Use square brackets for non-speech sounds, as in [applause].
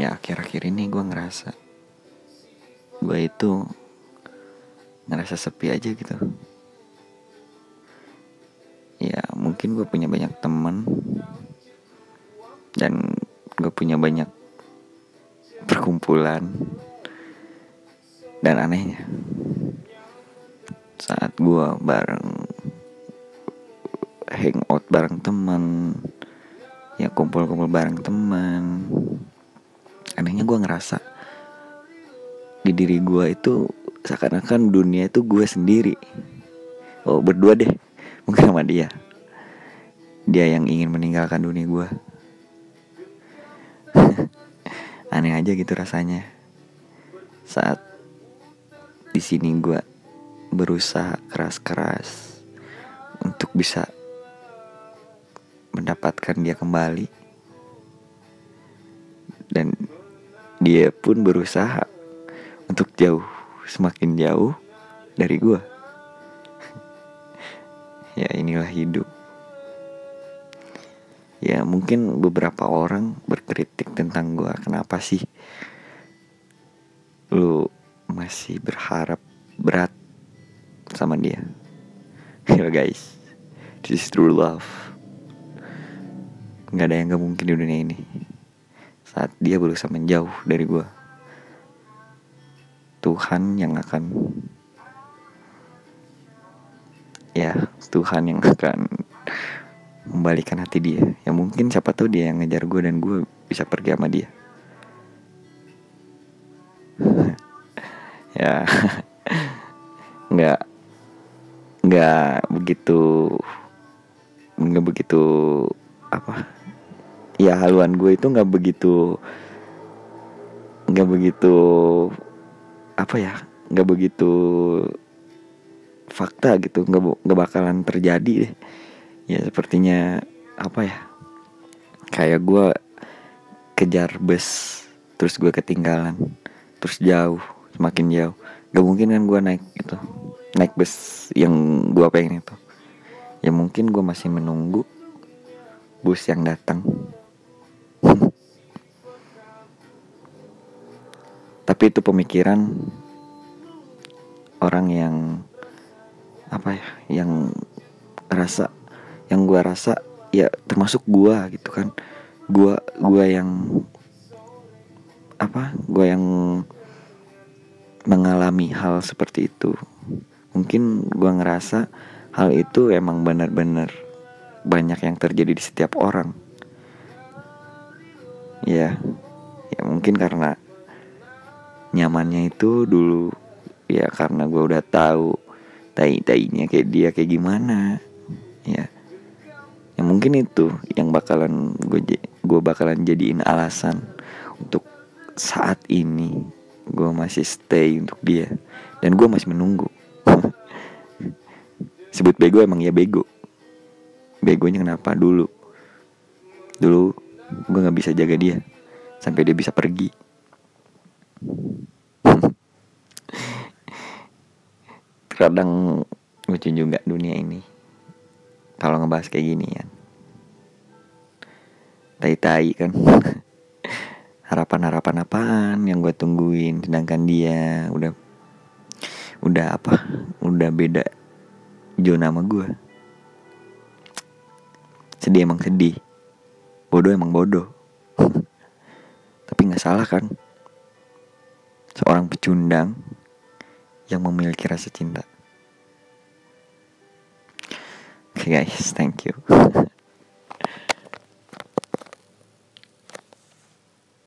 ya akhir-akhir ini gue ngerasa gue itu ngerasa sepi aja gitu. Ya mungkin gue punya banyak teman dan gue punya banyak perkumpulan dan anehnya saat gue bareng hangout bareng teman ya kumpul-kumpul bareng teman anehnya gue ngerasa di diri gue itu seakan-akan dunia itu gue sendiri. Oh berdua deh [laughs] mungkin sama dia. Dia yang ingin meninggalkan dunia gue [laughs] aneh aja gitu rasanya. Saat di sini gue berusaha keras-keras untuk bisa mendapatkan dia kembali dia pun berusaha untuk jauh semakin jauh dari gue [laughs] ya inilah hidup. Ya mungkin beberapa orang berkritik tentang gue kenapa sih lu masih berharap berat sama dia? [laughs] Ya guys this is true love. Nggak ada yang gak mungkin di dunia ini saat dia berusaha menjauh dari gue Tuhan yang akan ya Tuhan yang akan membalikan hati dia. Ya mungkin siapa tahu dia yang ngejar gue dan gue bisa pergi sama dia. [laughs] Ya [laughs] nggak nggak begitu nggak begitu apa ya haluan gue itu nggak begitu nggak begitu apa ya nggak begitu fakta gitu nggak nggak bakalan terjadi deh. Ya sepertinya apa ya kayak gue kejar bus terus gue ketinggalan terus jauh semakin jauh. Gak mungkin kan gue naik itu naik bus yang gue pengen itu. Ya mungkin gue masih menunggu bus yang datang tapi itu pemikiran orang yang apa ya yang rasa yang gue rasa ya termasuk gue gitu kan. Gue gue yang apa gue yang mengalami hal seperti itu. Mungkin gue ngerasa hal itu emang benar-benar banyak yang terjadi di setiap orang. Ya ya mungkin karena nyamannya itu dulu. Ya karena gue udah tahu tai tainya kayak dia kayak gimana. Ya. Ya mungkin itu yang bakalan gue gue bakalan jadiin alasan untuk saat ini gue masih stay untuk dia. Dan gue masih menunggu. [laughs] Sebut bego emang ya bego. Begonya kenapa? Dulu. Dulu gue nggak bisa jaga dia. Sampai dia bisa pergi kadang lucu juga dunia ini. Kalau ngebahas kayak gini ya. Tai-tai kan. [laughs] Harapan-harapan apaan yang gue tungguin? Sedangkan dia udah udah apa? Udah beda zona sama gue sedih emang sedih. Bodoh emang bodoh. [laughs] Tapi nggak salah kan? Seorang pecundang yang memiliki rasa cinta guys thank you [laughs]